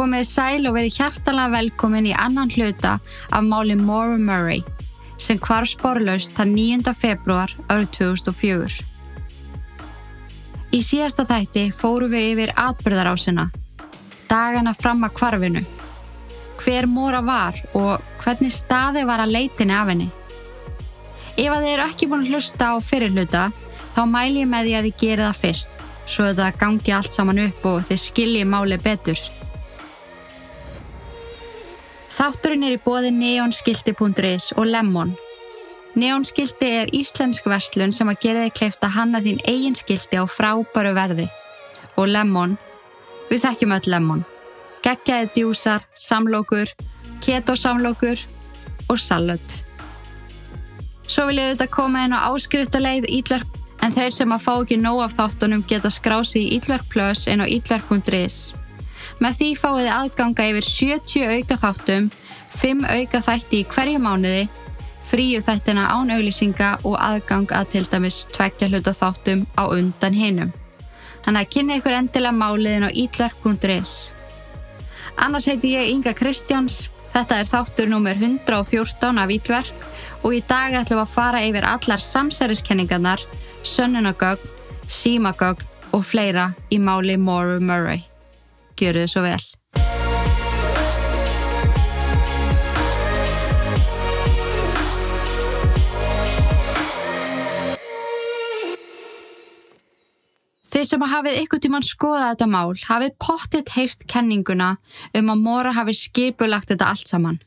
Komið sæl og verið hjartalega velkomin í annan hluta af máli Maura Murray sem hvarf sporlaust þann 9. februar árið 2004. Í síðasta þætti fóru við yfir atbyrðarásina, dagana fram að kvarfinu, hver Maura var og hvernig staði var að leitinni af henni. Ef að þið eru ekki búin að hlusta á fyrirluta, þá mæl ég með því að þið gerir það fyrst, svo þetta gangi allt saman upp og þið skilji máli betur. Þátturinn er í bóði neonskilti.is og Lemon. Neonskilti er íslensk verslun sem að gera þig kleift að hanna þín eigin skilti á frábæru verði. Og Lemon, við þekkjum öll Lemon. Geggjaði djúsar, samlokur, keto-samlokur og salut. Svo vil ég auðvitað koma inn á áskriftarleið Ítverk en þeir sem að fá ekki nóg af þáttunum geta skrási í Ítverk Plus inn á ítverk.is. Með því fáið þið aðganga yfir 70 auka þáttum, 5 auka þætti í hverju mánuði, fríu þættina án auglýsinga og aðgang að til dæmis tveggja hluta þáttum á undan hinnum. Þannig að kynna ykkur endilega máliðin á ítverk.is. Annars heiti ég Inga Kristjáns, þetta er þáttur nummer 114 af Ítverk og í dag ætlum við að fara yfir allar samsæriskenningarnar, sönnunagögn, símagögn og fleira í máli Maura Murray. Gjöru þið svo vel. Þið sem að hafið ykkur tíman skoðað þetta mál hafið pottitt heyrst kenninguna um að Maura hafi skipulagt þetta allt saman.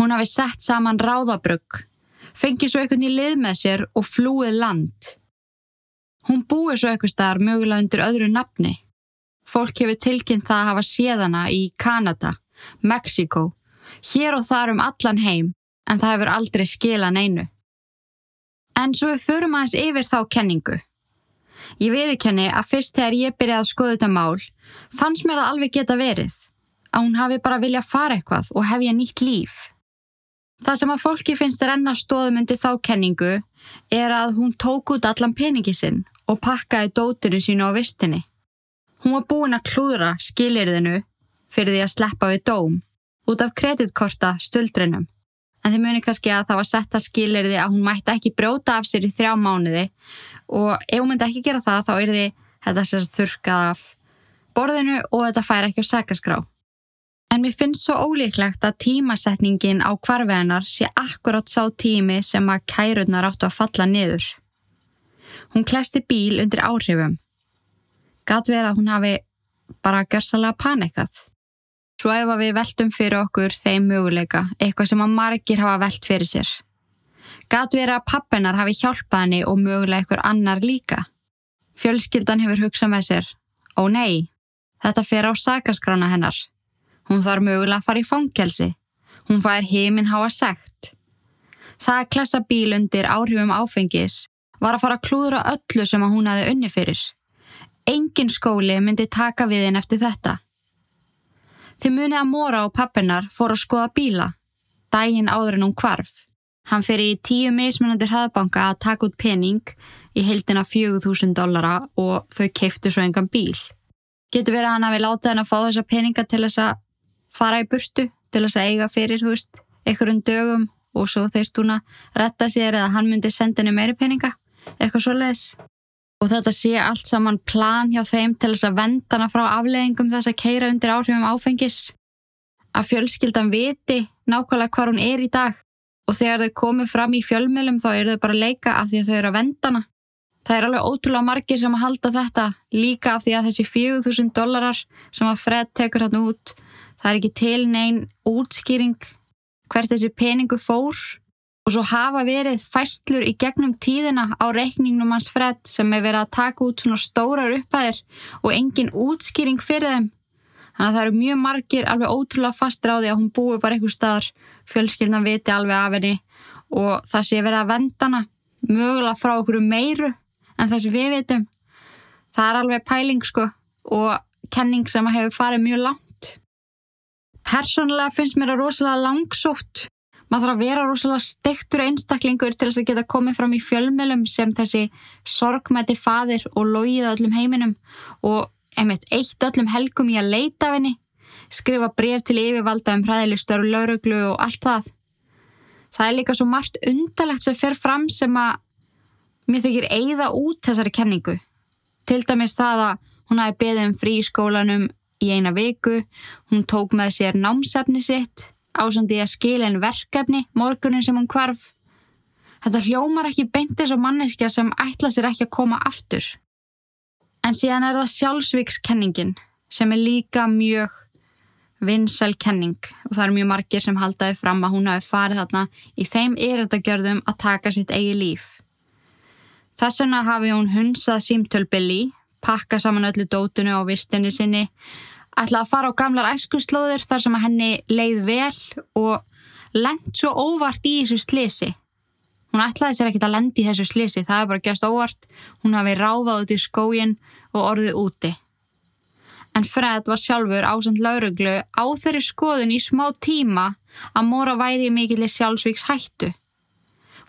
Hún hafi sett saman ráðabrugg, fengið svo einhvern í lið með sér og flúið land. Hún búið svo eitthvað staðar mögulega undir öðru nafni. Fólk hefur tilkynnt það að hafa séðana í Kanada, Mexiko, hér og þar um allan heim en það hefur aldrei skilað neinu. En svo við förum aðeins yfir þá kenningu. Ég viðkenni að fyrst þegar ég byrjaði að skoða þetta mál fannst mér að alveg geta verið að hún hafi bara viljað fara eitthvað og hefja nýtt líf. Það sem að fólki finnst renna stóðum undir þá kenningu er að hún tók út allan peningi sinn og pakkaði dótinu sínu á vistinni. Hún var búin að klúðra skilirðinu fyrir því að sleppa við dóm út af kreditkorta stöldrinum. En þið muni kannski að það var sett að skilirði að hún mætti ekki brjóta af sér í þrjá mánuði og ef hún myndi ekki gera það þá er því þetta sér þurkað af borðinu og þetta fær ekki á sækaskrá. En mér finnst svo ólíklegt að tímasetningin á kvarveginar sé akkurat sá tími sem að kærurnar áttu að falla niður. Hún klesti bíl undir áhrifum. Gat verið að hún hafi bara görsalega panikað. Svo ef við veltum fyrir okkur þeim möguleika, eitthvað sem að margir hafa velt fyrir sér. Gat verið að pappinar hafi hjálpað henni og mögulega ykkur annar líka. Fjölskyldan hefur hugsað með sér. Ó nei, þetta fer á sakaskrána hennar. Hún þarf mögulega að fara í fangelsi. Hún fær heiminn háa segt. Það að klessa bíl undir áhrifum áfengis var að fara að klúðra öllu sem að hún hafi unni fyrir. Engin skóli myndi taka við henn eftir þetta. Þið munið að Móra og pappinar fór að skoða bíla, daginn áður en hún kvarf. Hann fyrir í tíu mismunandir hraðbanka að taka út pening í heildina 4.000 dollara og þau keiftu svo engan bíl. Getur verið að hann hafi látið hann að fá þessa peninga til þess að fara í burtu, til þess að eiga fyrir, þú veist, einhverjum dögum og svo þeirst hún að retta sér eða hann myndi senda henni meiri peninga, eitthvað svo leiðis. Og þetta sé allt saman plan hjá þeim til þess að vendana frá afleggingum þess að keira undir áhrifum áfengis. Að fjölskyldan viti nákvæmlega hvað hún er í dag og þegar þau komið fram í fjölmjölum þá eru þau bara að leika af því að þau eru að vendana. Það er alveg ótrúlega margir sem að halda þetta líka af því að þessi 4.000 dólarar sem að Fred tekur hann út, það er ekki til neyn útskýring hvert þessi peningu fór og svo hafa verið fæstlur í gegnum tíðina á reikningnum hans Fred sem er verið að taka út svona stórar upphæðir og engin útskýring fyrir þeim. Þannig að það eru mjög margir alveg ótrúlega fastur á því að hún búi bara einhver staðar, fjölskyldan viti alveg af henni og það sé verið að vendana mögulega frá okkur meiru en það sem við vitum. Það er alveg pæling sko og kenning sem hefur farið mjög langt. Personlega finnst mér að rosalega langsótt maður þarf að vera rosalega stektur einstaklingur til þess að geta komið fram í fjölmjölum sem þessi sorgmæti fadir og logið öllum heiminum og einmitt eitt öllum helgum í að leita af henni skrifa bref til yfirvalda um hræðilegstar og lauruglu og allt það. Það er líka svo margt undalegt sem fer fram sem að mér þykir eigða út þessari kenningu. Til dæmis það að hún hafi beðið um frí skólanum í eina viku, hún tók með sér námsefni sitt, ásandi að skilja einn verkefni morgunin sem hún kvarf. Þetta hljómar ekki beintis og manneskja sem ætla sér ekki að koma aftur. En síðan er það sjálfsvíkskenningin sem er líka mjög vinsæl kenning og það eru mjög margir sem haldaði fram að hún hafi farið þarna í þeim erindagjörðum að taka sitt eigi líf. Þess vegna hafi hún hunsað símtölbilli, pakka saman öllu dótunu á vistinni sinni, ætla að fara á gamlar æskuslóðir þar sem að henni leið vel og lengt svo óvart í þessu slisi. Hún ætlaði sér ekkit að lendi í þessu slisi, það er bara gæst óvart, hún hafi ráðað út í skógin og orðið úti. En Fred var sjálfur ásand lauruglu á þeirri skoðun í smá tíma að Móra væri í mikillir sjálfsvíks hættu.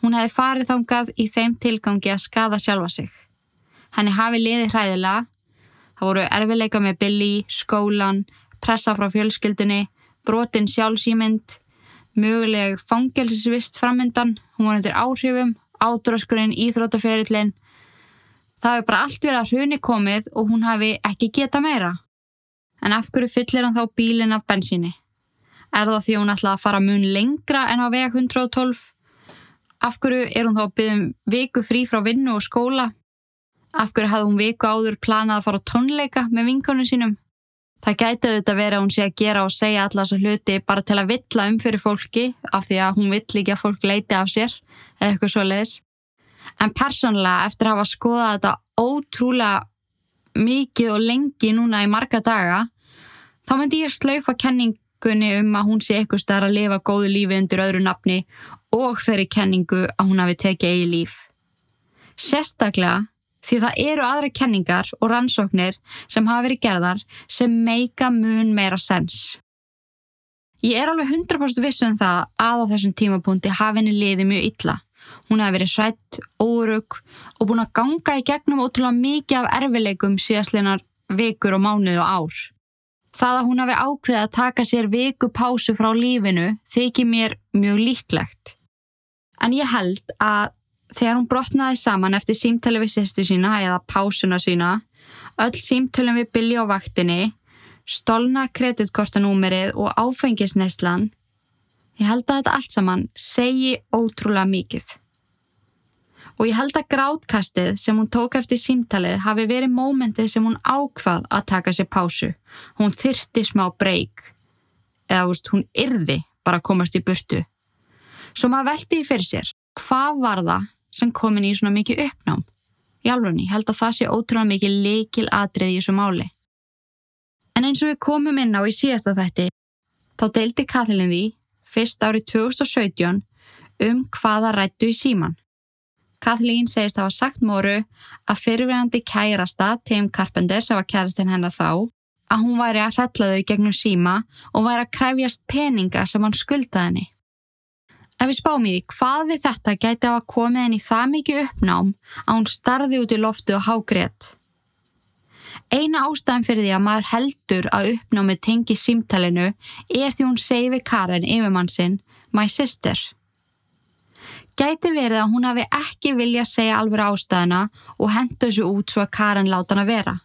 Hún hefði farið þángað í þeim tilgangi að skada sjálfa sig. Henni hafi liðið hræðilega. Það voru erfileika með Billy, skólan, pressa frá fjölskyldunni, brotin sjálfsýmynd, möguleg fangelsisvist framöndan, hún var undir áhrifum, ádröskurinn, íþrótaferillin. Það hefði bara allt verið að hruni komið og hún hafi ekki geta meira. En af hverju fyllir hann þá bílinn af bensíni? Er það því hún ætlaði að fara mun lengra en á veg 112? Af hverju er hún þá að byggja um viku frí frá vinnu og skóla? Af hverju hafði hún viku áður planað að fara tónleika með vinkonum sínum? Það gæti auðvitað verið að hún sé að gera og segja alla þessu hluti bara til að vittla um fyrir fólki af því að hún vill ekki að fólk leiti af sér eða eitthvað svo leiðis. En persónlega eftir að hafa skoðað þetta ótrúlega mikið og lengi núna í marga daga þá myndi ég slaufa kenningunni um að hún sé eitthvað starf að lifa góðu lífi undir öðru nafni og þeirri kenningu að hún hafi tekið eigi líf. Sérstaklega því það eru aðra kenningar og rannsóknir sem hafa verið gerðar sem meika mun meira sens. Ég er alveg 100% viss um það að á þessum tímapunkti hafi henni liðið mjög illa. Hún hefði verið hrætt, órug og búin að ganga í gegnum ótrúlega mikið af erfileikum síðastlinar vikur og mánuð og ár. Það að hún hafi ákveðið að taka sér viku pásu frá lífinu þykir mér mjög líklegt. En ég held að Þegar hún brotnaði saman eftir símtali við sérstu sína eða pásuna sína, öll símtölum við Billy á vaktinni, stolna kreditkortanúmerið og áfengisneislan, ég held að þetta allt saman segi ótrúlega mikið. Og ég held að grátkastið sem hún tók eftir símtalið hafi verið mómentið sem hún ákvað að taka sér pásu. Hún þyrsti smá breyk, eða veist, hún yrði bara að komast í burtu. Svo maður veldi í fyrir sér, hvað var það sem komin í svona mikið uppnám. Í ég held að það sé ótrúlega mikið leikil atrið í þessu máli. En eins og við komum inn á í síðasta þetti, þá deildi Kathleen því fyrst árið 2017 um hvaða rættu í síman. Kathleen segist að hafa sagt móru að fyrirverandi kærasta Tim Carpenter sem var kærastinn hennar þá að hún væri að hrætla þau gegnum síma og væri að kræfjast peninga sem hann skuldaði henni. Ef við spáum í hvað við þetta gæti að koma henni það mikið uppnám að hún starði út í loftu og hágrét. Eina ástæðan fyrir því að maður heldur að uppnámi tengi símtalinu er því hún segi við Karen yfirmann sinn, my sister. Gæti verið að hún hafi ekki vilja segja alveg ástæðana og henda þessu út svo að Karen láta hana vera.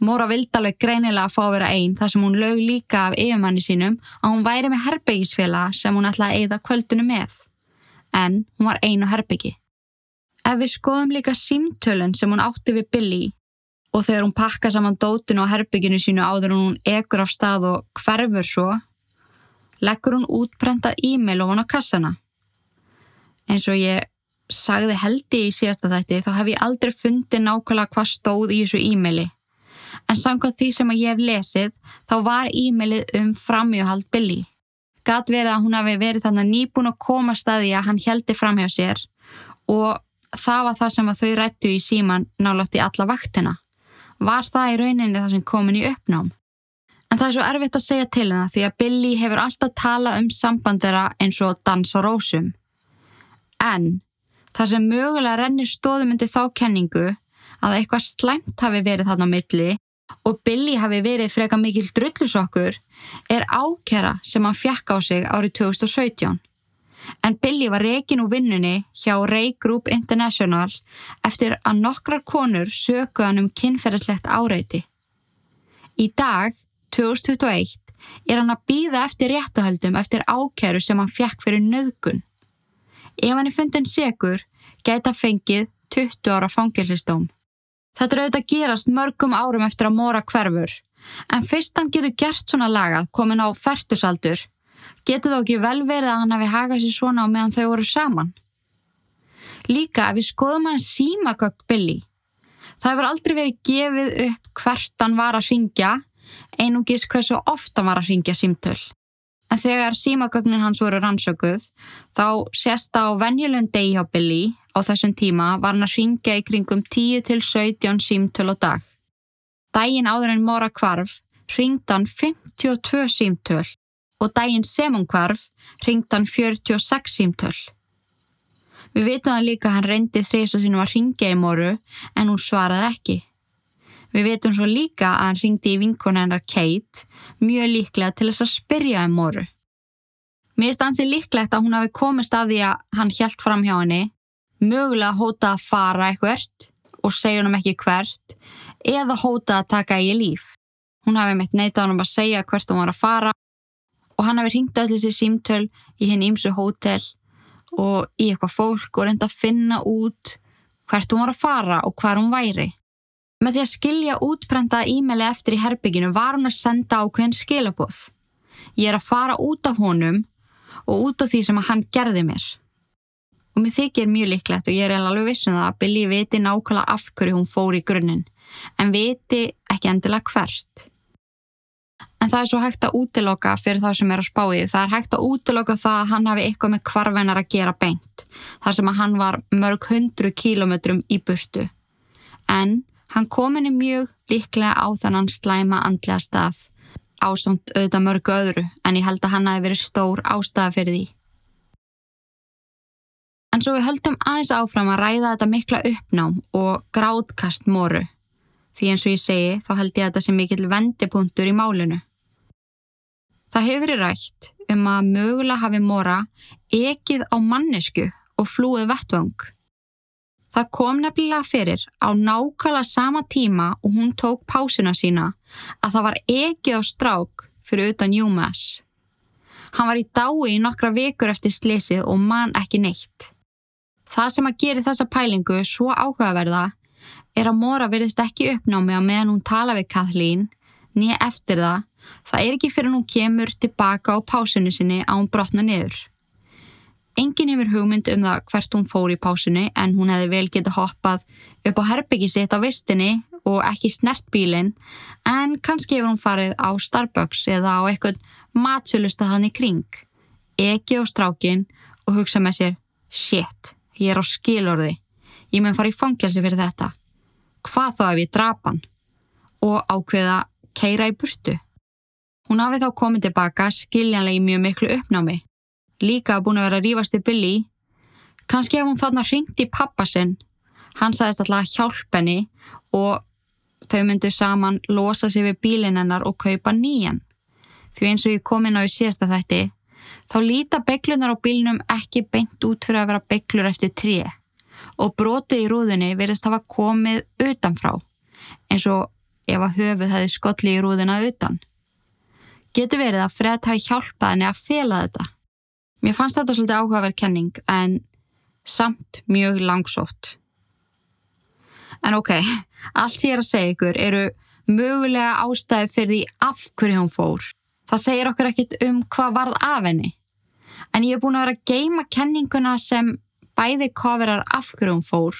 Móra vildi alveg greinilega að fá að vera einn þar sem hún lög líka af yfirmanni sínum að hún væri með herbyggisfélag sem hún ætlaði að eigða kvöldinu með. En hún var einu herbyggi. Ef við skoðum líka símtölun sem hún átti við Billy og þegar hún pakka saman dótinu á herbygginu sínu áður hún ekur af stað og hverfur svo, leggur hún útprentað e-mail hún á kassana. Eins og ég sagði heldi í síðasta þætti þá hef ég aldrei fundið nákvæmlega hvað stóð í þessu e-maili en samkvæmt því sem ég hef lesið þá var e-mailið um framhjóhald Billy. Gat verið að hún hafi verið þannig nýbúin að koma staði að hann heldi framhjá sér og það var það sem þau rættu í síman nálátt í alla vaktina. Var það í rauninni það sem komin í uppnám? En það er svo erfitt að segja til hennar því að Billy hefur alltaf talað um sambandera eins og dansa rósum. En það sem mögulega rennir stóðum undir þá kenningu að eitthvað slæmt hafi verið þarna á milli og Billy hafi verið freka mikil drullusokkur er ákjara sem hann fjekk á sig árið 2017. En Billy var reygin úr vinnunni hjá Ray Group International eftir að nokkrar konur söku hann um kynferðislegt áreiti. Í dag, 2021, er hann að býða eftir réttahöldum eftir ákjæru sem hann fjekk fyrir nöðgun. Ef hann er fundin segur, geta fengið 20 ára fangilsistóm. Þetta er auðvitað gerast mörgum árum eftir að mora hverfur, en fyrst hann getur gert svona lagað komin á færtusaldur, getur þó ekki vel verið að hann hafi hagað sér svona á meðan þau voru saman. Líka ef við skoðum að síma gögg Billy, það hefur aldrei verið gefið upp hvert hann var að ringja, einungis hversu ofta hann var að ringja símtöl. En þegar símagögnin hans voru rannsökuð, þá sést á venjulegndegi hjá Billy á þessum tíma var hann að ringja í kringum 10 til 17 símtöl á dag. Dægin áður en mora kvarf ringd hann 52 símtöl og dægin sem hann kvarf ringd hann 46 símtöl. Við veitum að líka hann reyndi þrís og sínum að ringja í moru en hún svaraði ekki. Við veitum svo líka að hann ringdi í vinkona hennar Kate mjög líklega til þess að spyrja um moru. Mér stansi líklegt að hún hafi komist af því að hann hjælt fram hjá henni, mögulega hóta að fara eitthvert og segja hann ekki hvert eða hóta að taka í líf. Hún hafi mitt neitað hann um að segja hvert hún var að fara og hann hafi ringt allir sér símtöl í henni ímsu hótel og í eitthvað fólk og reynda að finna út hvert hún var að fara og hvar hún væri. Með því að skilja útprenta e-maili eftir í herbygginu var hún að senda ákveðin skilabóð. Ég er að fara út af honum og út af því sem hann gerði mér. Og mér þykir mjög líklegt og ég er alveg vissun um að Billy viti nákvæmlega af hverju hún fór í grunninn, en viti ekki endilega hvert. En það er svo hægt að útiloka fyrir það sem er að spá í. Það er hægt að útiloka það að hann hafi eitthvað með kvarvenar að gera beint, þar sem að hann var mörg hundru kílometrum í burtu. En Hann kominni mjög líklega á þannan slæma andlega stað ásamt auðvitað mörgu öðru en ég held að hann hafi verið stór ástæða fyrir því. En svo við höldum aðeins áfram að ræða þetta mikla uppnám og grátkast moru því eins og ég segi þá held ég þetta sé mikill vendipunktur í málinu. Það hefur verið rætt um að mögulega hafi mora ekið á mannesku og flúið vettvang. Það kom nefnilega fyrir á nákvæmlega sama tíma og hún tók pásuna sína að það var ekki á strák fyrir utan UMass. Hann var í dái í nokkra vikur eftir slesið og mann ekki neitt. Það sem að gera þessa pælingu svo áhugaverða er að Móra verðist ekki uppnámi á meðan hún tala við Kathleen nýja eftir það, það er ekki fyrir hún kemur tilbaka á pásunni sinni að hún brotna niður. Engin hefur hugmynd um það hvert hún fór í pásunni en hún hefði vel getið hoppað upp á herbyggi sitt á vistinni og ekki snert bílinn en kannski hefur hún farið á Starbucks eða á eitthvað matsölusta hann í kring. Eki á strákin og hugsa með sér Shit, ég er á skilorði. Ég mun fara í fangjasi fyrir þetta. Hvað þá ef ég drapa hann? Og ákveða keira í burtu. Hún hafi þá komið tilbaka skiljanlega í mjög miklu uppnámi líka búin að vera að rífast í Billy. Kanski hef hún þarna ringt í pappa sinn. Hann sagðist alltaf að hjálp henni og þau myndu saman losa sér við bílinn hennar og kaupa nýjan. Því eins og ég kom inn á í síðasta þætti, þá líta beiglunar á bílnum ekki beint út fyrir að vera beiglur eftir tré og brotið í rúðinni verðist hafa komið utanfrá, eins og ef að höfuð hefði skolli í rúðina utan. Getur verið að Fred hafi hjálpað henni að fela þetta. Mér fannst þetta svolítið áhugaverð kenning en samt mjög langsótt. En ok, allt ég er að segja ykkur eru mögulega ástæði fyrir því af hverju hún fór. Það segir okkur ekkit um hvað varð af henni. En ég er búin að vera að geima kenninguna sem bæði kofirar af hverju hún fór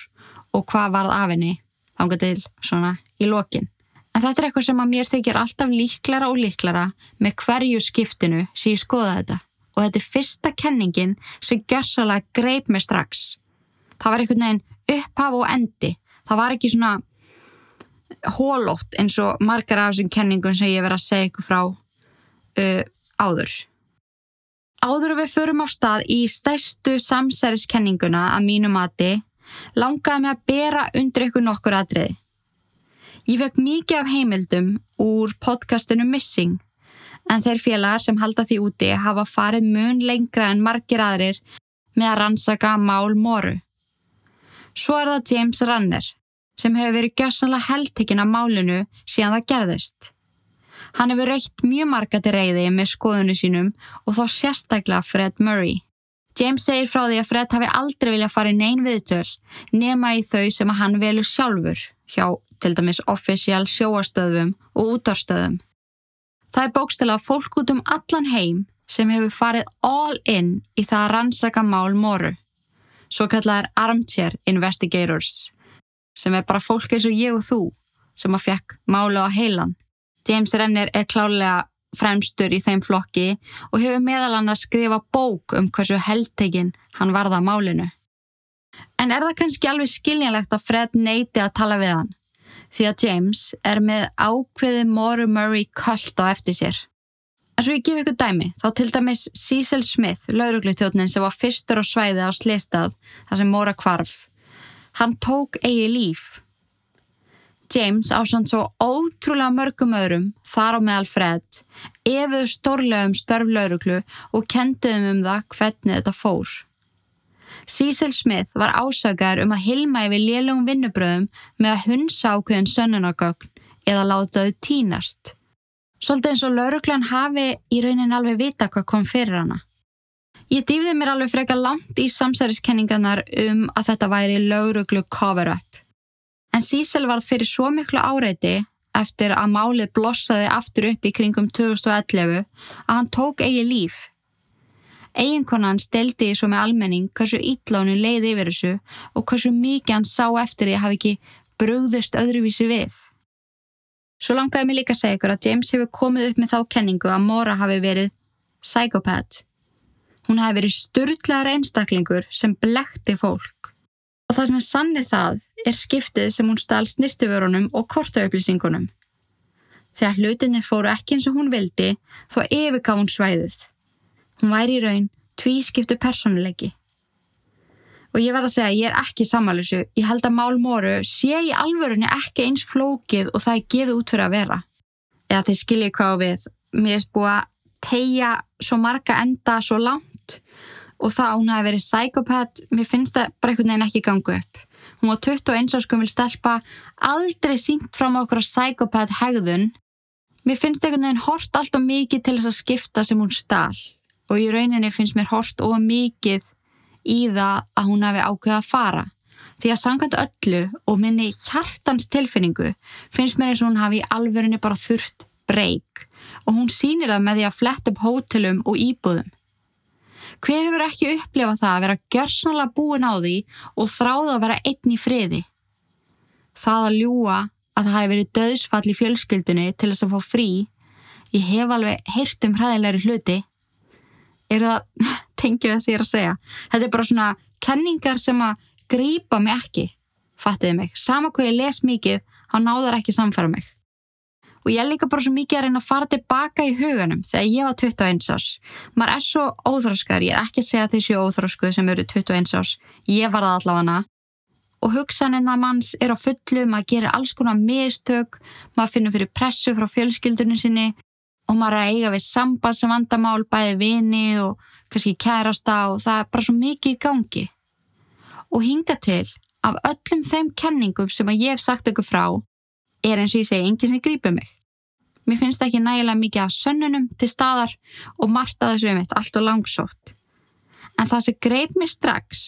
og hvað varð af henni þánga til svona í lokin. En þetta er eitthvað sem að mér þykir alltaf líklara og líklara með hverju skiptinu sem ég skoða þetta og þetta er fyrsta kenningin sem gössalega greip mig strax. Það var einhvern veginn upphaf og endi. Það var ekki svona hólótt eins og margar af þessum kenningum sem ég verið að segja ykkur frá uh, áður. Áður við förum á stað í stæstu samsæriskenninguna að mínu mati langaði mig að bera undir ykkur nokkur aðriði. Ég fekk mikið af heimildum úr podcastinu Missing en þeir félagar sem halda því úti hafa farið mun lengra en margir aðrir með að rannsaka mál moru. Svo er það James Ranner sem hefur verið gjössanlega heldtekinn af málinu síðan það gerðist. Hann hefur reykt mjög margati reyði með skoðunu sínum og þá sérstaklega Fred Murray. James segir frá því að Fred hafi aldrei viljað fara í neyn viðtöl nema í þau sem hann velur sjálfur hjá til dæmis official sjóastöðum og útarstöðum. Það er bókstala fólk út um allan heim sem hefur farið all in í það að rannsaka mál moru. Svo kallar armchair investigators sem er bara fólk eins og ég og þú sem að fekk málu á heilan. James Renner er klálega fremstur í þeim flokki og hefur meðal hann að skrifa bók um hversu heldtegin hann varða málinu. En er það kannski alveg skiljanlegt að Fred neyti að tala við hann? Því að James er með ákveði Moru Murray kallt á eftir sér. En svo ég gef ykkur dæmi, þá til dæmis Cecil Smith, lauruglithjóðnin sem var fyrstur á svæði á Slistad, þar sem Mora kvarf. Hann tók eigi líf. James ásand svo ótrúlega mörgum öðrum, þar á meðal Fred, efuðu stórlega um störf lauruglu og kenduðum um það hvernig þetta fór. Cecil Smith var ásakaður um að hilma yfir lélugum vinnubröðum með að hunsa ákveðin sönnunagögn eða láta þau tínast. Svolítið eins og lauruglan hafi í raunin alveg vita hvað kom fyrir hana. Ég dýfði mér alveg freka langt í samsæriskenningarnar um að þetta væri lauruglu cover-up. En Cecil var fyrir svo miklu áreiti eftir að málið blossaði aftur upp í kringum 2011 að hann tók eigi líf Eginkonan steldi svo með almenning hversu ítlánu leiði yfir þessu og hversu mikið hann sá eftir því að hafi ekki brugðist öðruvísi við. Svo langaði mig líka að segja ykkur að James hefur komið upp með þá kenningu að Mora hafi verið psykopat. Hún hafi verið sturdlaður einstaklingur sem blekti fólk. Og það sem sannið það er skiptið sem hún stál snirtiförunum og kortaupplýsingunum. Þegar hlutinni fóru ekki eins og hún vildi, þó yfirgaf hún svæðið. Hún væri í raun tvískiptu personuleiki. Og ég verða að segja, ég er ekki samanlösu. Ég held að málmóru sé í alvörunni ekki eins flókið og það er gefið út fyrir að vera. Eða þeir skiljið hvað við. Mér er búið að tegja svo marga enda svo langt og það hún hafi verið psykopat, mér finnst það bara einhvern veginn ekki gangu upp. Hún var 21 áskum vil stelpa, aldrei sínt fram á okkur á psykopat hegðun. Mér finnst einhvern veginn hort alltaf mikið til þess að skipta sem hún stál og í rauninni finnst mér hort of mikið í það að hún hafi ákveða að fara. Því að sangkvæmt öllu og minni hjartans tilfinningu finnst mér eins og hún hafi í alverðinni bara þurft breyk og hún sýnir það með því að fletta upp hótelum og íbúðum. Hver hefur ekki upplefað það að vera gjörsanlega búin á því og þráða að vera einn í friði? Það að ljúa að það hefur verið döðsfall í fjölskyldunni til þess að fá frí, ég hef alveg heyrt um hræðilegri hluti. Er það tengið þess að ég er að segja? Þetta er bara svona kenningar sem að grýpa mig ekki fattiði mig, sama hvað ég les mikið þá náðar ekki samfara mig og ég er líka bara svo mikið að reyna að fara tilbaka í huganum þegar ég var 21 ás maður er svo óþróskar, ég er ekki að segja þessi óþróskuð sem eru 21 ás ég var það allavega. Og hugsanina manns er á fullu maður gerir alls konar mistök maður finnur fyrir pressu frá fjölskyldunni sinni og maður er að eiga við sambandsvandamál, bæði vini og kannski kærasta og það er bara svo mikið í gangi. Og hinga til af öllum þeim kenningum sem að ég hef sagt ykkur frá er eins og ég segi enginn sem grýpur mig. Mér finnst ekki nægilega mikið af sönnunum til staðar og margt að þessu um eitt allt og langsótt. En það sem greip mér strax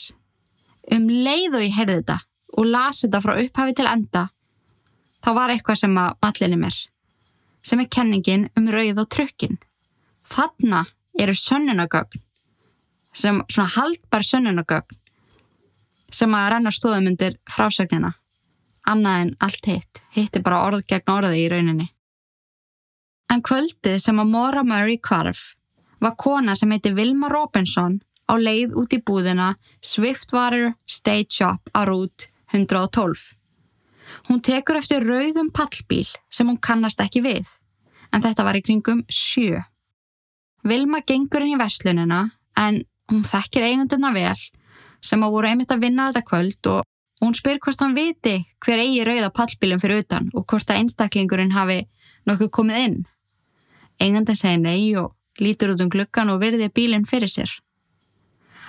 um leið og ég heyrði þetta og lasi þetta frá upphafi til enda þá var eitthvað sem að mallinni mér sem er kenningin um rauð og trökkin. Þarna eru sönnunagögn, sem svona haldbar sönnunagögn, sem að renna stóðumundir frásögnina. Annað en allt hitt, hitt er bara orð gegn orði í rauninni. En kvöldið sem að Mora Murray kvarf var kona sem heiti Vilma Robinson á leið út í búðina Swiftwater State Shop á rút 112. Hún tekur eftir rauðum pallbíl sem hún kannast ekki við, en þetta var í kringum sjö. Vilma gengur inn í verslunina en hún þekkir eigunduna vel sem að voru einmitt að vinna þetta kvöld og Hún spyr hvort hann viti hver eigi rauða pallbílum fyrir utan og hvort að einstaklingurinn hafi nokkuð komið inn. Engandi segi nei og lítur út um glukkan og virði bílinn fyrir sér.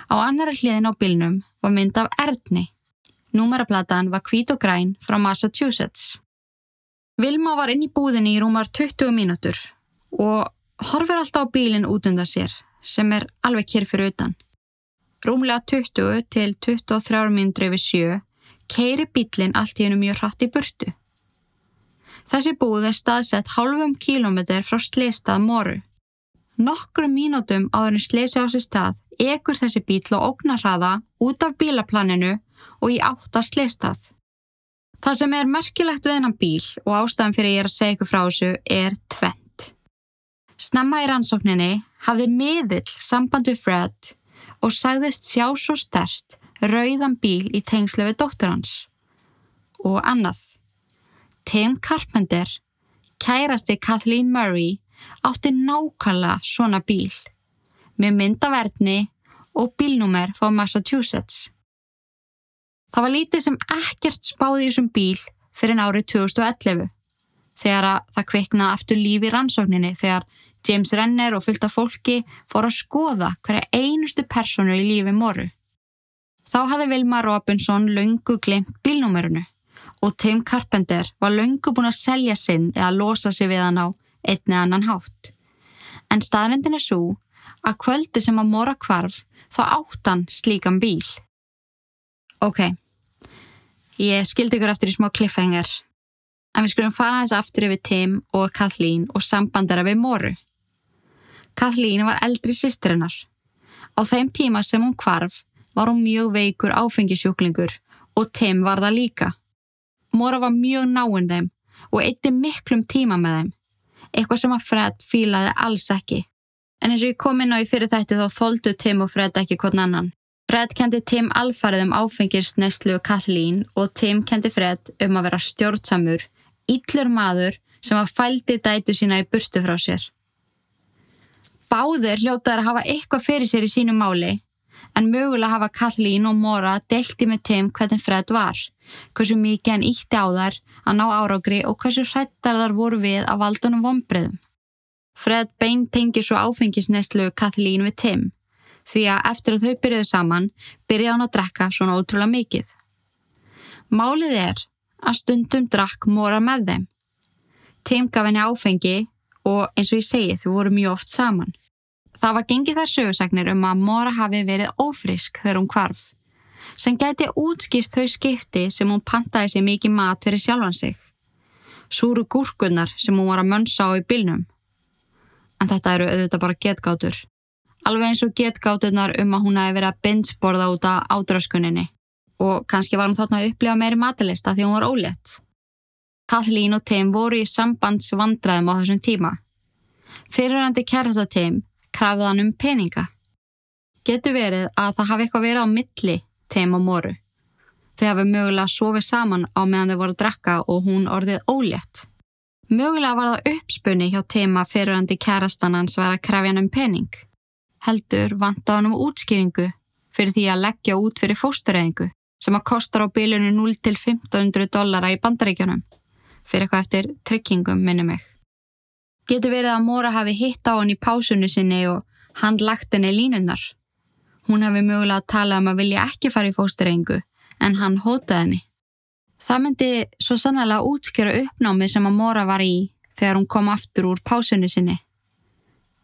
Á annara hliðin á bílnum var mynd af Erdni. Númeraplatan var hvít og græn frá Massachusetts. Vilma var inn í búðinni í rúmar 20 mínútur og horfir alltaf á bílinn út undan sér sem er alveg kér fyrir utan. Rúmlega 20 til 23 mínútur yfir sjö keiri bílinn allt í hennu mjög hratt í burtu. Þessi búð er staðsett hálfum kílometr frá sleistað moru. Nokkrum mínútum áður en sleisi á sér stað ekur þessi bíl og ógnarraða út af bílaplaninu og í átt að sleistað. Það sem er merkilegt við hennan bíl og ástæðan fyrir ég er að segja ykkur frá þessu er tvent. Snemma í rannsókninni hafði miðill samband við Fred og sagðist sjá svo stert rauðan bíl í tengslu við dóttur hans. Og annað. Tim Carpenter, kærasti Kathleen Murray, átti nákvæmlega svona bíl með myndaverðni og bílnúmer fá Massachusetts. Það var lítið sem ekkert spáði í þessum bíl fyrir árið 2011 þegar það kveiknaði aftur lífi í rannsókninni þegar James Renner og fylgta fólki fór að skoða hverja einustu personu í lífi moru. Þá hafði Vilma Robinson löngu glimt bílnúmerunu og Tim Carpenter var löngu búin að selja sinn eða losa sig við hann á einni annan hátt. En staðrindin er svo að kvöldi sem að mora kvarf þá áttan slíkan bíl. Ok, ég skildi ykkur eftir í smá kliffhengar, en við skulum fara þess aftur yfir Tim og Kathleen og sambandara við moru. Kathleen var eldri sýstirinnar. Á þeim tíma sem hún kvarf var hún mjög veikur áfengisjúklingur og Tim var það líka. Mora var mjög náinn þeim og eitti miklum tíma með þeim, eitthvað sem að Fred fílaði alls ekki. En eins og ég kom inn á í fyrir þætti þá þóldu Tim og Fred ekki hvern annan. Fred kendi Tim alfarið um áfengirsneslu Kathleen og Tim kendi Fred um að vera stjórnsamur, yllur maður sem að fældi dætu sína í burtu frá sér. Báður hljótaður að hafa eitthvað fyrir sér í sínu máli en mögulega hafa Kathleen og Mora delti með Tim hvernig Fred var, hversu mikið hann ítti á þar að ná árágri og hversu hrættar þar voru við af valdunum vonbreðum. Fred beint tengi svo áfengisneslu Kathleen við Tim, því að eftir að þau byrjuðu saman, byrja hann að drekka svona ótrúlega mikið. Málið er að stundum drakk Mora með þeim. Tim gaf henni áfengi og eins og ég segi þau voru mjög oft saman. Það var gengið þær sögursagnir um að Mora hafi verið ófrisk þegar hún kvarf, sem geti útskýrt þau skipti sem hún pantaði sér mikið mat fyrir sjálfan sig. Súru gúrkunnar sem hún var að mönsa á í bylnum. En þetta eru auðvitað bara getgátur. Alveg eins og getgáturnar um að hún hafi verið að bindsborða út af ádraskuninni og kannski var hún þarna að upplifa meiri matalista því hún var ólétt. Kathleen og Tim voru í sambandsvandræðum á þessum tíma. Fyrirhandi kærasta Tim krafði hann um peninga. Getur verið að það hafi eitthvað verið á milli teim og moru. Þau hafi mögulega sofið saman á meðan þau voru að drakka og hún orðið ólétt. Mögulega var það uppspunni hjá teima fyrirandi kærastan hans var að krafja hann um pening. Heldur vanta hann um útskýringu fyrir því að leggja út fyrir fóstureyðingu sem að kostar á bílunu 0-1500 dollara í bandaríkjunum fyrir eitthvað eftir tryggingum minni mig. Getur verið að Móra hafi hitt á hann í pásunni sinni og hann lagt henni línundar. Hún hafi mögulega að tala um að vilja ekki fara í fósturrengu en hann hótaði henni. Það myndi svo sannlega útskjöra uppnámið sem að Móra var í þegar hún kom aftur úr pásunni sinni.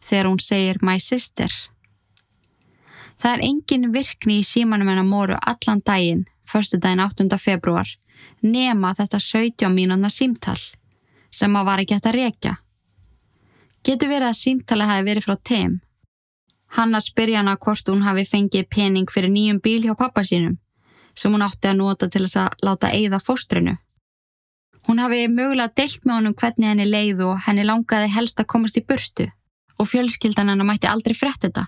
Þegar hún segir my sister. Það er engin virkni í símanum hennar Móru allan daginn, förstu daginn 8. februar, nema þetta 17 mínúna símtall sem að var ekki hægt að rekja. Getur verið að símtala hafi verið frá Tim. Hann að spyrja hana hvort hún hafi fengið pening fyrir nýjum bíl hjá pappa sínum sem hún átti að nota til þess að láta eigða fóstrinu. Hún hafi mögulega deilt með honum hvernig henni leið og henni langaði helst að komast í burstu og fjölskyldan hennar mætti aldrei frett þetta.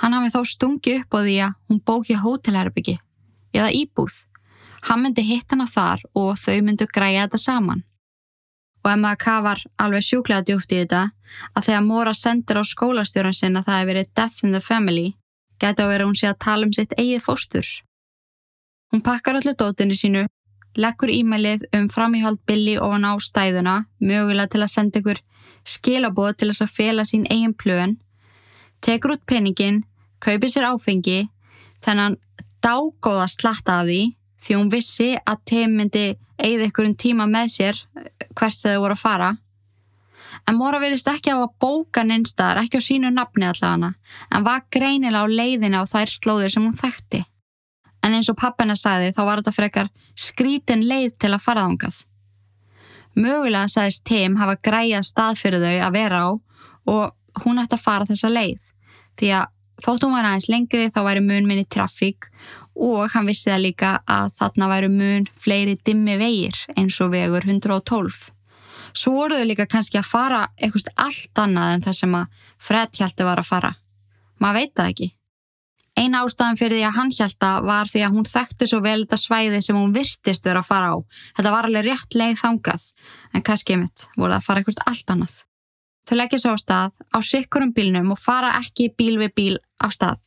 Hann hafi þá stungi upp á því að hún bóki hótelherbyggi eða íbúð. Hann myndi hitt hana þar og þau myndu græja þetta saman og ef maður kafar alveg sjúklega djúft í þetta að þegar Móra sendir á skólastjóran sinna það hefur verið death in the family geta að vera hún sé að tala um sitt eigið fóstur. Hún pakkar allir dótinu sínu, leggur e-mailið um framíhald Billy ofan á stæðuna, mögulega til að senda ykkur skilaboð til þess að fela sín eigin plön, tekur út peningin, kaupir sér áfengi, þennan dágóða slatta af því því hún vissi að Tim myndi eigða ykkur tíma með sér hvert þau voru að fara. En Móra verðist ekki á að bóka neinstaðar, ekki á sínu nafni allavega, en var greinilega á leiðina á þær slóðir sem hún þekkti. En eins og pappina sagði þá var þetta frekar skrítin leið til að fara þángað. Mögulega sagðist Tim hafa græjað stað fyrir þau að vera á og hún ætti að fara þessa leið því að þótt hún var aðeins lengri þá væri mun minni trafík og hann vissi það líka að þarna væri mun fleiri dimmi vegir eins og vegur 112. Svo voruðu líka kannski að fara eitthvað allt annað en það sem að Fred hjælti var að fara. Maður veit það ekki. Eina ástafan fyrir því að hann hjælta var því að hún þekkti svo vel þetta svæði sem hún virstist verið að fara á. Þetta var alveg rétt leið þangað, en kannski mitt voruð að fara eitthvað allt annað. Þau leggja svo á stað á sikkurum bílnum og fara ekki bíl við bíl af stað,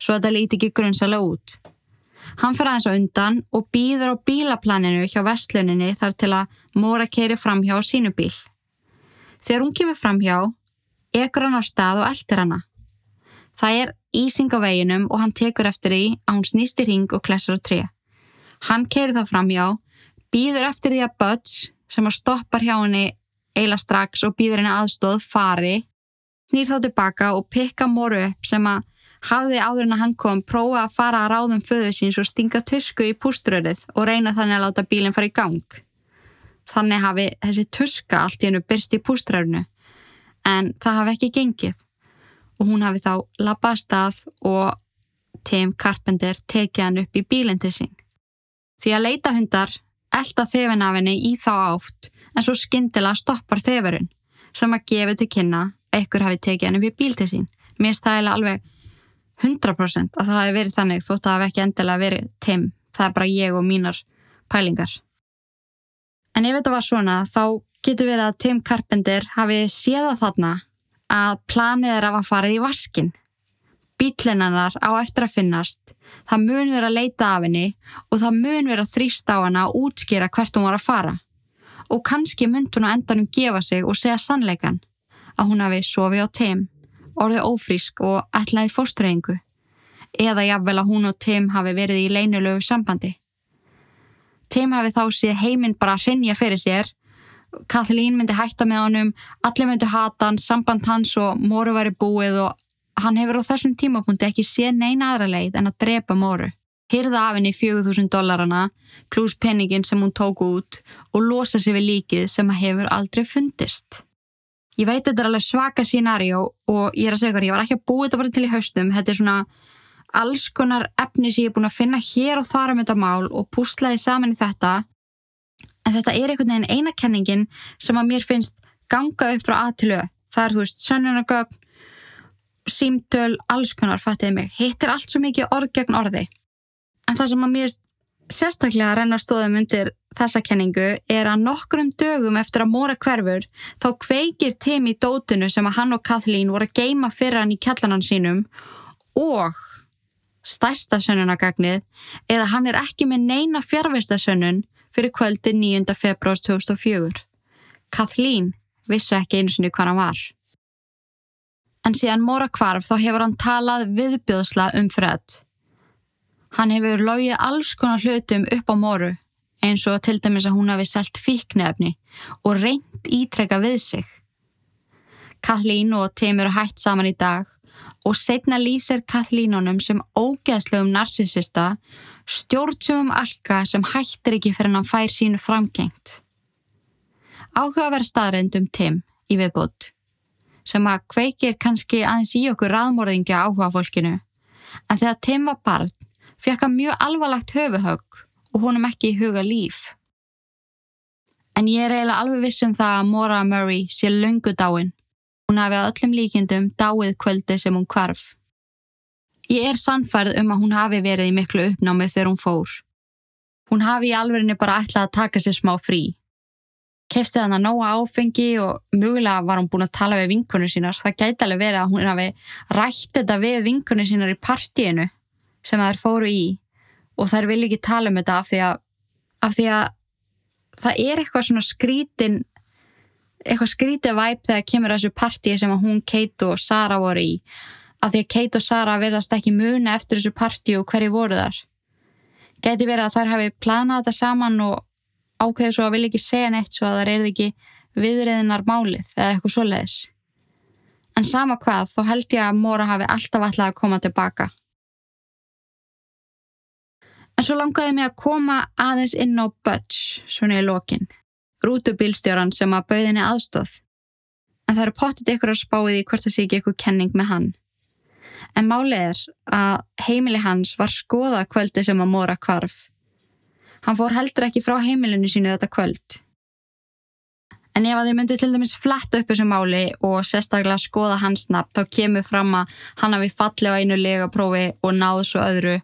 svo þetta líti ekki grunnsalega út. Hann fyrir aðeins á undan og býður á bílaplaninu hjá vestluninni þar til að Móra keiri framhjá á sínu bíl. Þegar hún kemur framhjá, ekur hann á stað og eldir hana. Það er ísing á veginum og hann tekur eftir því að hún snýst í ring og klessur á tré. Hann keiri þá framhjá, býður eftir því að Butch, sem að stoppar hjá henni eila strax og býður henni aðstóð, fari, snýr þá tilbaka og pikka Móru upp sem að hafði áður en að hann kom prófa að fara að ráðum föðu síns og stinga tusku í púströðið og reyna þannig að láta bílinn fara í gang. Þannig hafi þessi tuska allt í hennu byrst í púströðinu en það hafi ekki gengið og hún hafi þá lappað stað og Tim Carpenter tekið hann upp í bílinn til sín. Því að leita hundar elda þefin af henni í þá átt en svo skindilega stoppar þefurinn sem að gefa til kynna ekkur hafi tekið hann upp í bíl til sín. Mér stæla alveg 100% að það hefur verið þannig þótt að það hefur ekki endilega verið Tim. Það er bara ég og mínar pælingar. En ef þetta var svona þá getur verið að Tim Carpenter hafi séða þarna að planið er að fara í vaskin. Bílinnanar á eftir að finnast, það mun verið að leita af henni og það mun verið að þrýsta á henni að útskýra hvert hún var að fara. Og kannski mynd hún að endanum gefa sig og segja sannleikan að hún hafi sofið á Tim orðið ófrísk og ætlaði fóstreyingu eða jáfnvel að hún og Tim hafi verið í leinulegu sambandi. Tim hafi þá séð heiminn bara hrinja fyrir sér, Kathleen myndi hætta með honum, allir myndi hata hann, samband hans og Móru væri búið og hann hefur á þessum tímapunkti ekki séð neina aðra leið en að drepa Móru. Hyrða af henni 4.000 dollarana pluss penningin sem hún tók út og losa sér við líkið sem hefur aldrei fundist. Ég veit þetta er alveg svaka scenarjó og ég er að segja hvað, ég var ekki að búið þetta bara til í haustum. Þetta er svona alls konar efni sem ég er búin að finna hér og þar um þetta mál og púslaði saman í þetta. En þetta er einhvern veginn eina kenningin sem að mér finnst ganga upp frá að til auð. Það er, þú veist, sönnunargögn, símtöl, alls konar, fattiði mig. Hittir allt svo mikið orð gegn orði. En það sem að mér sérstaklega renna stóðum undir þessa kenningu er að nokkrum dögum eftir að móra hverfur þá kveikir Tim í dótinu sem að hann og Kathleen voru að geima fyrir hann í kjallanan sínum og stærsta sönnunagagnið er að hann er ekki með neina fjárvistasönnun fyrir kvöldi 9. februar 2004. Kathleen vissi ekki einu sinni hvað hann var. En síðan móra kvarf þá hefur hann talað viðbjóðsla um Fred. Hann hefur logið alls konar hlutum upp á móru eins og til dæmis að hún hafi selgt fíknefni og reynd ítrekka við sig. Kathleen og Tim eru hætt saman í dag og setna lýsir Kathleenunum sem ógeðslegum narsisista stjórnsumum alka sem hættir ekki fyrir hann fær sínu framkengt. Áhugaverð staðrendum Tim í viðbútt sem að kveikir kannski aðeins í okkur raðmórðingja áhuga fólkinu en þegar Tim var barn fekk hann mjög alvarlegt höfuhögg og honum ekki í huga líf. En ég er eiginlega alveg viss um það að Maura Murray sé löngu dáin. Hún hafi á öllum líkindum dáið kvöldi sem hún kvarf. Ég er sannfærð um að hún hafi verið í miklu uppnámið þegar hún fór. Hún hafi í alverðinu bara ætlað að taka sér smá frí. Kefti þannig að nóga áfengi og mögulega var hún búin að tala við vinkunni sínar. Það gæti alveg verið að hún hafi rætt þetta við vinkunni sínar í partíinu sem þær fóru í og þær vil ekki tala um þetta af því að, af því að það er eitthvað svona skrítin eitthvað skrítið væp þegar kemur þessu partíi sem að hún, Kate og Sara voru í. Af því að Kate og Sara verðast ekki muna eftir þessu partíi og hverju voru þar. Geti verið að þær hafi planað þetta saman og ákveðu svo að vilja ekki segja neitt svo að það er ekki viðriðinar málið eða eitthvað svoleiðis. En sama hvað þá held ég að Móra hafi alltaf alltaf að koma tilbaka En svo langaði mig að koma aðeins inn á Butch, svona í lokin. Rútubílstjóran sem að bauðinni aðstóð. En það eru pottit ykkur að spáði því hvort það sé ekki ykkur kenning með hann. En málið er að heimili hans var skoða kvöldi sem að mora kvarf. Hann fór heldur ekki frá heimilinu sínu þetta kvöld. En ef að þið myndið til dæmis fletta upp þessu máli og sérstaklega skoða hans nafn þá kemur fram að hann hafi fallið á einu legaprófi og náðu svo öðru.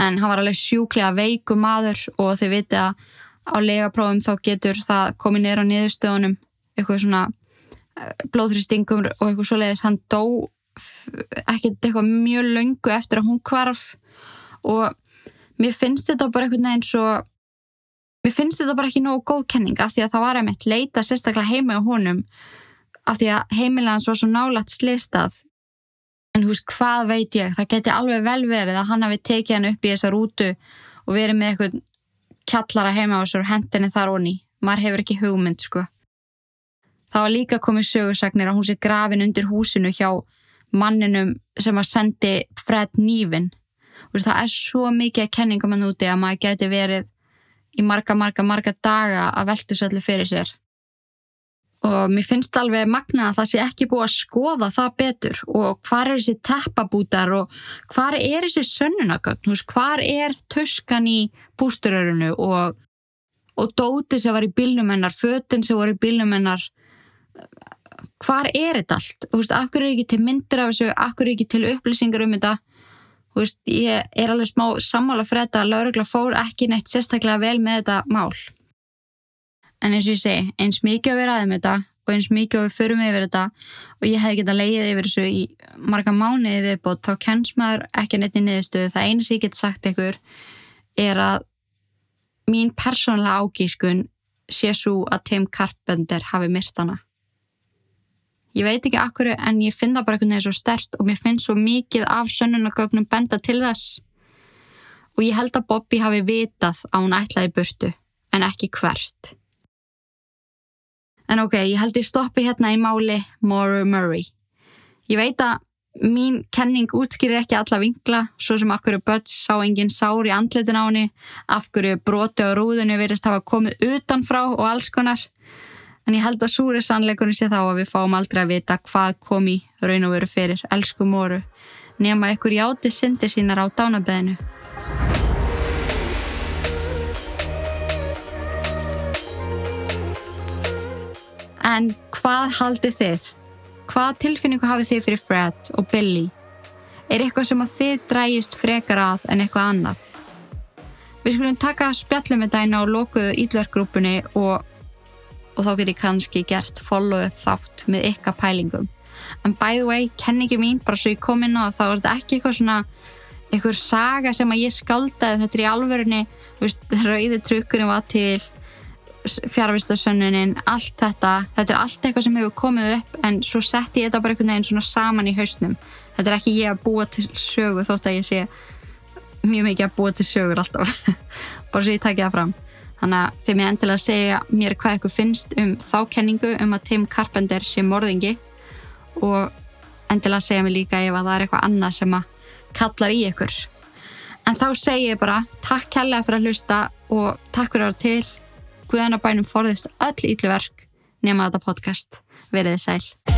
En hann var alveg sjúklega veiku maður og þið viti að á legaprófum þá getur það komið neyra á niðurstöðunum eitthvað svona eh, blóðþristingum og eitthvað svoleiðis. Hann dó ekkert eitthvað mjög löngu eftir að hún kvarf og mér finnst þetta bara eitthvað neginn svo mér finnst þetta bara ekki nógu góð kenning af því að það var einmitt leita sérstaklega heima á honum af því að heimilans var svo nálagt slistað en hús hvað veit ég? Það geti alveg vel verið að hann hafi tekið hann upp í þessa rútu og verið með eitthvað kjallara heima á þessu hendinni þar onni, maður hefur ekki hugmynd sko. Það var líka komið sögursagnir að hún sé grafin undir húsinu hjá manninum sem að sendi Fred Nývin það er svo mikið kenningum að núti að maður geti verið í marga, marga, marga daga að velta svo allir fyrir sér. Og mér finnst alveg magna að það sé ekki búið að skoða það betur og hvar er þessi teppabútar og hvar er þessi sönnunagögn, hvar er tuskan í bústurörunu og, og dóti sem var í bílnum hennar, fötinn sem var í bílnum hennar, hvar er þetta allt? Þú veist, akkur er ekki til myndir af þessu, akkur er ekki til upplýsingar um þetta veist, ég er alveg smá sammála fyrir þetta að laurugla fór ekki neitt sérstaklega vel með þetta mál. En eins og ég segi, eins mikið að við ræðum þetta og eins mikið að við förum yfir þetta og ég hef getað leiðið yfir þessu í marga mánuði viðbót, þá kenns maður ekki neitt í niðurstöðu, það einu sem ég get sagt ykkur er að mín persónlega ágískun sé svo að Tim Carpenter hafi myrst hana Ég veit ekki akkur en ég finn það bara einhvern veginn svo stert og mér finnst svo mikið af sönnunagögnum benda til þess. Og ég held að Bobby hafi vitað að hún ætlaði burtu en ekki hvert. En ok, ég held ég stoppi hérna í máli Maura Murray. Ég veit að mín kenning útskýrir ekki alla vingla, svo sem akkur Böts sá enginn sár í andletin á henni, af hverju broti á rúðunni verist hafa komið utanfrá og alls konar. En ég held að súri sannleikunni sé þá að við fáum aldrei að vita hvað kom í raun og veru fyrir elsku móru nema ykkur játi syndi sínar á dánabeðinu. En hvað haldið þið? Hvað tilfinningu hafið þið fyrir Fred og Billy? Er eitthvað sem að þið drægist frekar að en eitthvað annað? Við skulum taka spjallum með dæna á lokuðu ídverkgrúpunni og og þá get ég kannski gert follow-up þátt með ykkar pælingum. En by the way, kenningi mín, bara svo ég kom inn á þá er þetta ekki eitthvað svona eitthvað saga sem að ég skaldaði þetta er í alvörunni, rauði trukkurinn var til fjárvistasönnunin, allt þetta þetta er allt eitthvað sem hefur komið upp en svo sett ég þetta bara einhvern veginn svona saman í hausnum. Þetta er ekki ég að búa til sögu þótt að ég sé mjög mikið að búa til sögur alltaf bara svo ég takja það fram Þannig að þeim ég endilega að segja mér hvað eitthvað finnst um þá kenningu um að Tim Carpenter sé morðingi og endilega að segja mér líka ef að það er eitthvað annað sem að kallar í ykkur. En þá segja ég bara takk kærlega fyrir að hlusta og takk fyrir að vera til. Guðanabænum forðist öll ítluverk nema þetta podcast. Verðið sæl.